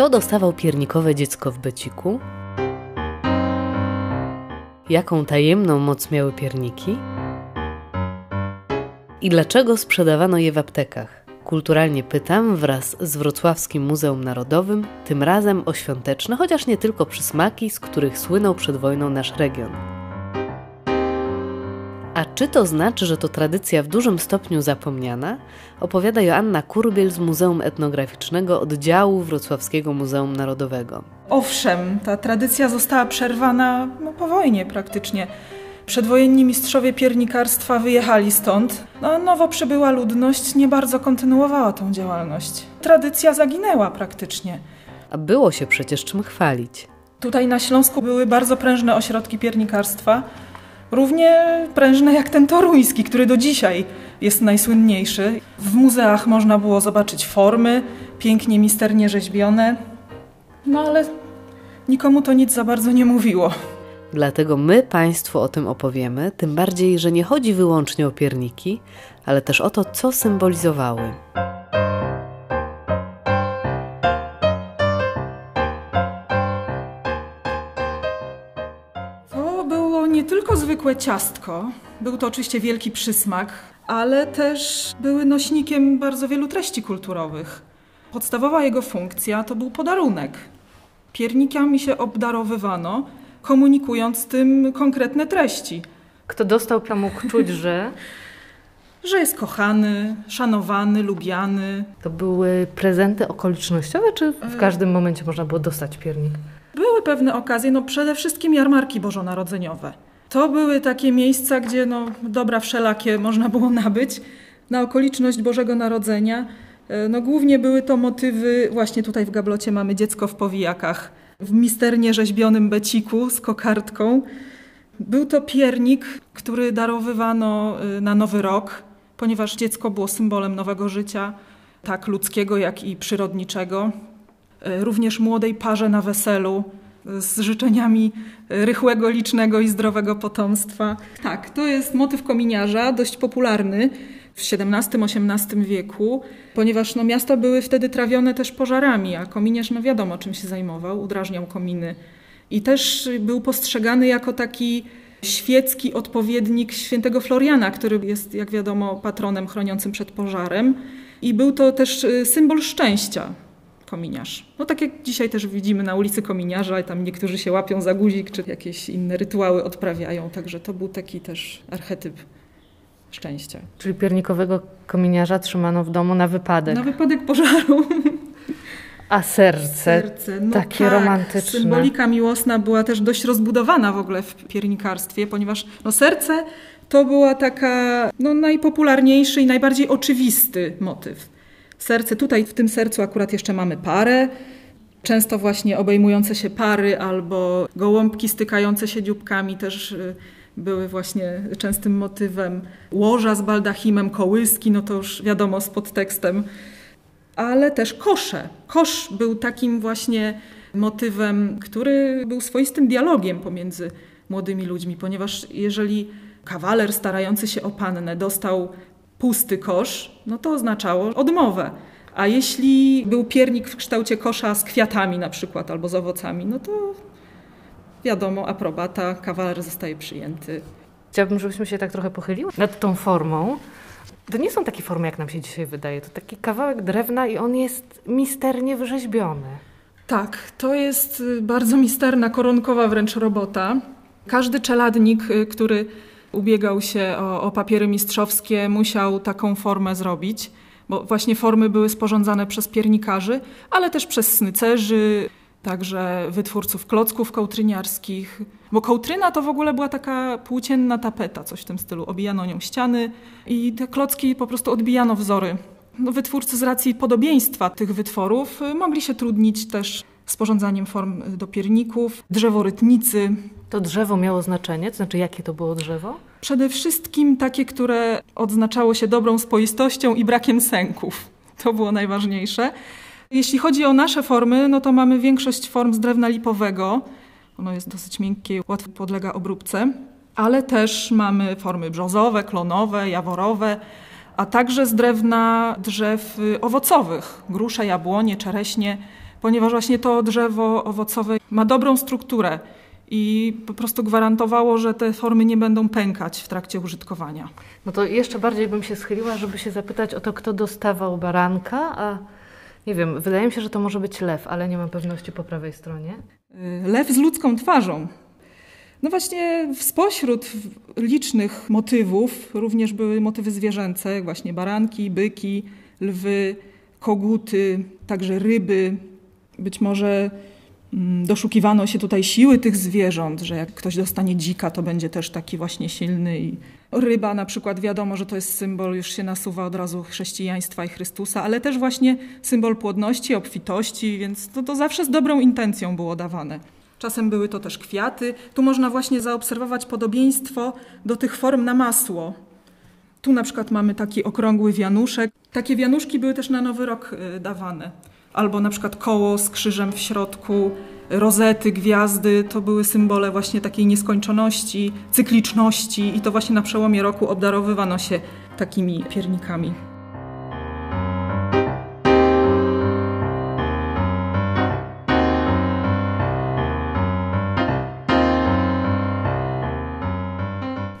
Kto dostawał piernikowe dziecko w beciku? Jaką tajemną moc miały pierniki? I dlaczego sprzedawano je w aptekach? Kulturalnie pytam wraz z Wrocławskim Muzeum Narodowym, tym razem o świąteczne, chociaż nie tylko przysmaki, z których słynął przed wojną nasz region. A czy to znaczy, że to tradycja w dużym stopniu zapomniana? Opowiada Joanna Kurbiel z Muzeum Etnograficznego Oddziału Wrocławskiego Muzeum Narodowego. Owszem, ta tradycja została przerwana no, po wojnie praktycznie. Przedwojenni mistrzowie piernikarstwa wyjechali stąd, no, a nowo przybyła ludność nie bardzo kontynuowała tą działalność. Tradycja zaginęła praktycznie. A było się przecież czym chwalić. Tutaj na Śląsku były bardzo prężne ośrodki piernikarstwa, równie prężne jak ten toruński, który do dzisiaj jest najsłynniejszy. W muzeach można było zobaczyć formy, pięknie, misternie rzeźbione, no ale nikomu to nic za bardzo nie mówiło. Dlatego my Państwu o tym opowiemy, tym bardziej, że nie chodzi wyłącznie o pierniki, ale też o to, co symbolizowały. Zwykłe ciastko, był to oczywiście wielki przysmak, ale też były nośnikiem bardzo wielu treści kulturowych. Podstawowa jego funkcja to był podarunek. Piernikami się obdarowywano, komunikując tym konkretne treści. Kto dostał, to mógł czuć, że Że jest kochany, szanowany, lubiany. to były prezenty okolicznościowe, czy w każdym momencie można było dostać piernik? Były pewne okazje, no przede wszystkim jarmarki bożonarodzeniowe. To były takie miejsca, gdzie no, dobra wszelakie można było nabyć na okoliczność Bożego Narodzenia. E, No, głównie były to motywy, właśnie tutaj w gablocie mamy dziecko w powijakach, w misternie rzeźbionym beciku z kokardką. Był to piernik, który darowywano y, na Nowy Rok, ponieważ dziecko było symbolem nowego życia, tak ludzkiego, jak i przyrodniczego. Y, Również młodej parze na weselu z życzeniami rychłego, licznego i zdrowego potomstwa. Tak, to jest motyw kominiarza, dość popularny w XVII-XVIII wieku, ponieważ no, miasta były wtedy trawione też pożarami, a kominiarz no wiadomo czym się zajmował, udrażniał kominy. I też był postrzegany jako taki świecki odpowiednik świętego Floriana, który jest, jak wiadomo, patronem chroniącym przed pożarem. I był to też y, symbol szczęścia, kominiarz. No tak jak dzisiaj też widzimy na ulicy kominiarza, i tam niektórzy się łapią za guzik, czy jakieś inne rytuały odprawiają. Także to był taki też archetyp szczęścia. Czyli piernikowego kominiarza trzymano w domu na wypadek. Na wypadek pożaru. A serce, Serce. No takie tak, romantyczne. Symbolika miłosna była też dość rozbudowana w ogóle w piernikarstwie, ponieważ no, serce to była taka no, najpopularniejszy i najbardziej oczywisty motyw. Serce, tutaj w tym sercu akurat jeszcze mamy parę, często właśnie obejmujące się pary albo gołąbki stykające się dzióbkami też y, były właśnie częstym motywem. Łoża z baldachimem, kołyski, no to już wiadomo z podtekstem ale też kosze. Kosz był takim właśnie motywem, który był swoistym dialogiem pomiędzy młodymi ludźmi, ponieważ jeżeli kawaler starający się o pannę dostał pusty kosz, no to oznaczało odmowę. A jeśli był piernik w kształcie kosza z kwiatami na przykład albo z owocami, no to wiadomo, aprobata, kawaler zostaje przyjęty. Chciałabym, żebyśmy się tak trochę pochyliły nad tą formą. To nie są takie formy, jak nam się dzisiaj wydaje. To taki kawałek drewna i on jest misternie wyrzeźbiony. Tak, to jest y, bardzo misterna, koronkowa wręcz robota. Każdy czeladnik, y, który ubiegał się o, o papiery mistrzowskie, musiał taką formę zrobić, bo właśnie formy były sporządzane przez piernikarzy, ale też przez snycerzy, także wytwórców klocków kołtryniarskich. Bo kołtryna to w ogóle była taka płócienna tapeta, coś w tym stylu. Obijano nią ściany i te klocki po prostu odbijano wzory. No, wytwórcy z racji podobieństwa tych wytworów y, mogli się trudnić też sporządzaniem form y, do pierników, drzeworytnicy. To drzewo miało znaczenie? To znaczy, jakie to było drzewo? Przede wszystkim takie, które odznaczało się dobrą spoistością i brakiem sęków. To było najważniejsze. Jeśli chodzi o nasze formy, no to mamy większość form z drewna lipowego. Ono jest dosyć miękkie, łatwo podlega obróbce. Ale też mamy formy brzozowe, klonowe, jaworowe, a także z drewna drzew y, owocowych. Grusze, jabłonie, czereśnie, ponieważ właśnie to drzewo owocowe ma dobrą strukturę i po prostu gwarantowało, że te formy nie będą pękać w trakcie użytkowania. No to jeszcze bardziej bym się schyliła, żeby się zapytać o to, kto dostawał baranka, a nie wiem, wydaje mi się, że to może być lew, ale nie mam pewności po prawej stronie. Y, lew z ludzką twarzą. No właśnie spośród licznych motywów również były motywy zwierzęce, jak właśnie baranki, byki, lwy, koguty, także ryby. Być może doszukiwano się tutaj siły tych zwierząt, że jak ktoś dostanie dzika, to będzie też taki właśnie silny. I ryba na przykład, wiadomo, że to jest symbol, już się nasuwa od razu chrześcijaństwa i Chrystusa, ale też właśnie symbol płodności, obfitości, więc to, to zawsze z dobrą intencją było dawane. Czasem były to też kwiaty. Tu można właśnie zaobserwować podobieństwo do tych form na masło. Tu na przykład mamy taki okrągły wianuszek. Takie wianuszki były też na Nowy Rok y, dawane. Albo na przykład koło z krzyżem w środku, rozety, gwiazdy, to były symbole właśnie takiej nieskończoności, cykliczności i to właśnie na przełomie roku obdarowywano się takimi piernikami.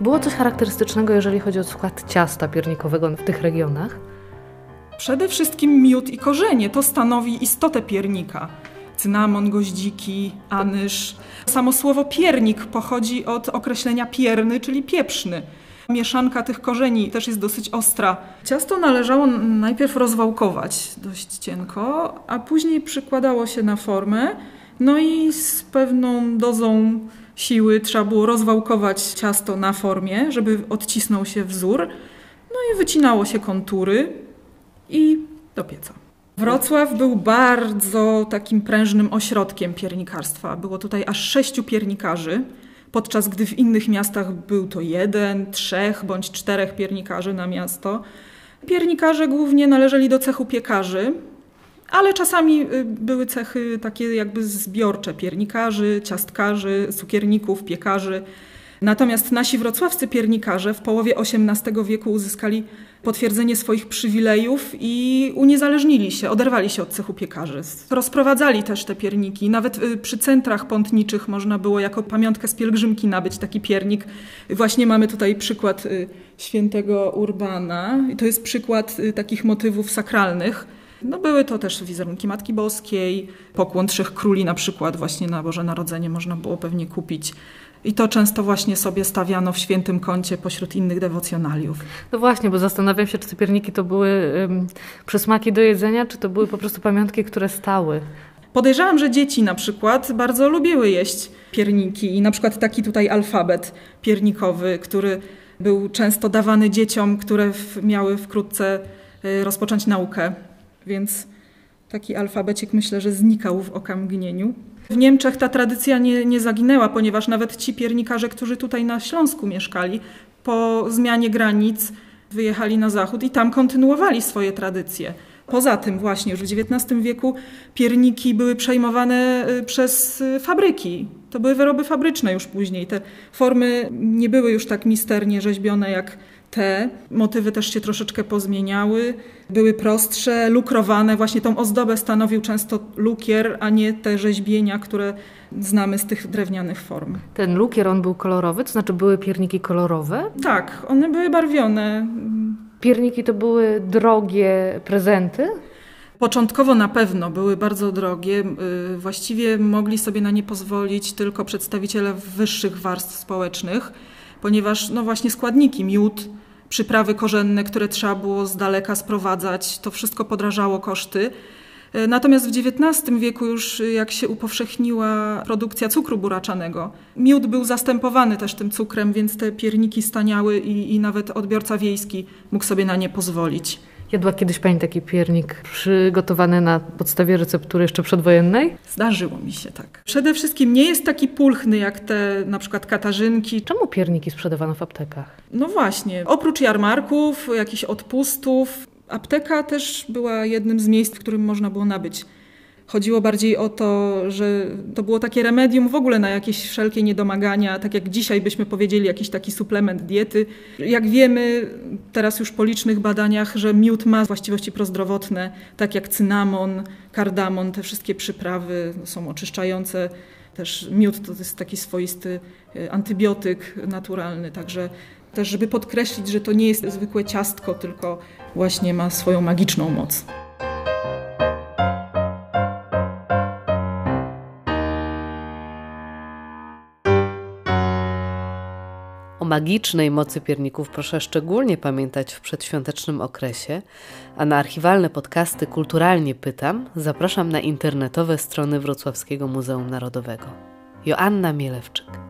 Było coś charakterystycznego, jeżeli chodzi o skład ciasta piernikowego w tych regionach? Przede wszystkim miód i korzenie. To stanowi istotę piernika. Cynamon, goździki, anyż. Samo słowo piernik pochodzi od określenia pierny, czyli pieprzny. Mieszanka tych korzeni też jest dosyć ostra. Ciasto należało najpierw rozwałkować dość cienko, a później przykładało się na formę. No i z pewną dozą siły trzeba było rozwałkować ciasto na formie, żeby odcisnął się wzór. No i wycinało się kontury i do pieca. Wrocław był bardzo takim prężnym ośrodkiem piernikarstwa. Było tutaj aż sześciu piernikarzy, podczas gdy w innych miastach był to jeden, trzech bądź czterech piernikarzy na miasto. Piernikarze głównie należeli do cechu piekarzy, ale czasami y, były cechy takie jakby zbiorcze piernikarzy, ciastkarzy, cukierników, piekarzy. Natomiast nasi wrocławscy piernikarze w połowie XVIII wieku uzyskali potwierdzenie swoich przywilejów i uniezależnili się, oderwali się od cechu piekarzy. Rozprowadzali też te pierniki. Nawet y, przy centrach pątniczych można było jako pamiątkę z pielgrzymki nabyć taki piernik. Właśnie mamy tutaj przykład y, świętego Urbana. To jest przykład takich motywów sakralnych no były to też wizerunki Matki Boskiej, pokłon Trzech Króli na przykład właśnie na Boże Narodzenie można było pewnie kupić. I to często właśnie sobie stawiano w świętym kącie pośród innych dewocjonaliów. No właśnie, bo zastanawiam się, czy te pierniki to były um, przysmaki do jedzenia, czy to były po prostu pamiątki, które stały. Podejrzewam, że dzieci na przykład bardzo lubiły jeść pierniki i na przykład taki tutaj alfabet piernikowy, który był często dawany dzieciom, które miały wkrótce y, rozpocząć naukę więc taki alfabecik myślę, że znikał w okamgnieniu. W Niemczech ta tradycja nie, nie zaginęła, ponieważ nawet ci piernikarze, którzy tutaj na Śląsku mieszkali, po zmianie granic wyjechali na zachód i tam kontynuowali swoje tradycje. Poza tym właśnie już w XIX wieku pierniki były przejmowane y, przez y, fabryki. To były wyroby fabryczne już później. Te formy nie były już tak misternie rzeźbione jak te. Motywy też się troszeczkę pozmieniały, były prostsze, lukrowane. Właśnie tą ozdobę stanowił często lukier, a nie te rzeźbienia, które znamy z tych drewnianych form. Ten lukier, on był kolorowy? To znaczy były pierniki kolorowe? Tak, one były barwione. Pierniki to były drogie prezenty? Początkowo na pewno były bardzo drogie. Y, właściwie mogli sobie na nie pozwolić tylko przedstawiciele wyższych warstw społecznych ponieważ no właśnie składniki, miód, przyprawy korzenne, które trzeba było z daleka sprowadzać, to wszystko podrażało koszty. E, natomiast w XIX wieku już e, jak się upowszechniła produkcja cukru buraczanego, miód był zastępowany też tym cukrem, więc te pierniki staniały i, i nawet odbiorca wiejski mógł sobie na nie pozwolić. Jadła kiedyś Pani taki piernik przygotowany na podstawie receptury jeszcze przedwojennej? Zdarzyło mi się tak. Przede wszystkim nie jest taki pulchny jak te na przykład katarzynki. Czemu pierniki sprzedawano w aptekach? No właśnie, oprócz jarmarków, jakichś odpustów, apteka też była jednym z miejsc, w którym można było nabyć Chodziło bardziej o to, że to było takie remedium w ogóle na jakieś wszelkie niedomagania, tak jak dzisiaj byśmy powiedzieli, jakiś taki suplement diety. Jak wiemy teraz już po licznych badaniach, że miód ma właściwości prozdrowotne, tak jak cynamon, kardamon, te wszystkie przyprawy są oczyszczające. Też miód to jest taki swoisty e, antybiotyk naturalny, także też żeby podkreślić, że to nie jest zwykłe ciastko, tylko właśnie ma swoją magiczną moc. Magicznej mocy pierników proszę szczególnie pamiętać w przedświątecznym okresie, a na archiwalne podcasty Kulturalnie Pytam zapraszam na internetowe strony Wrocławskiego Muzeum Narodowego. Joanna Mielewczyk.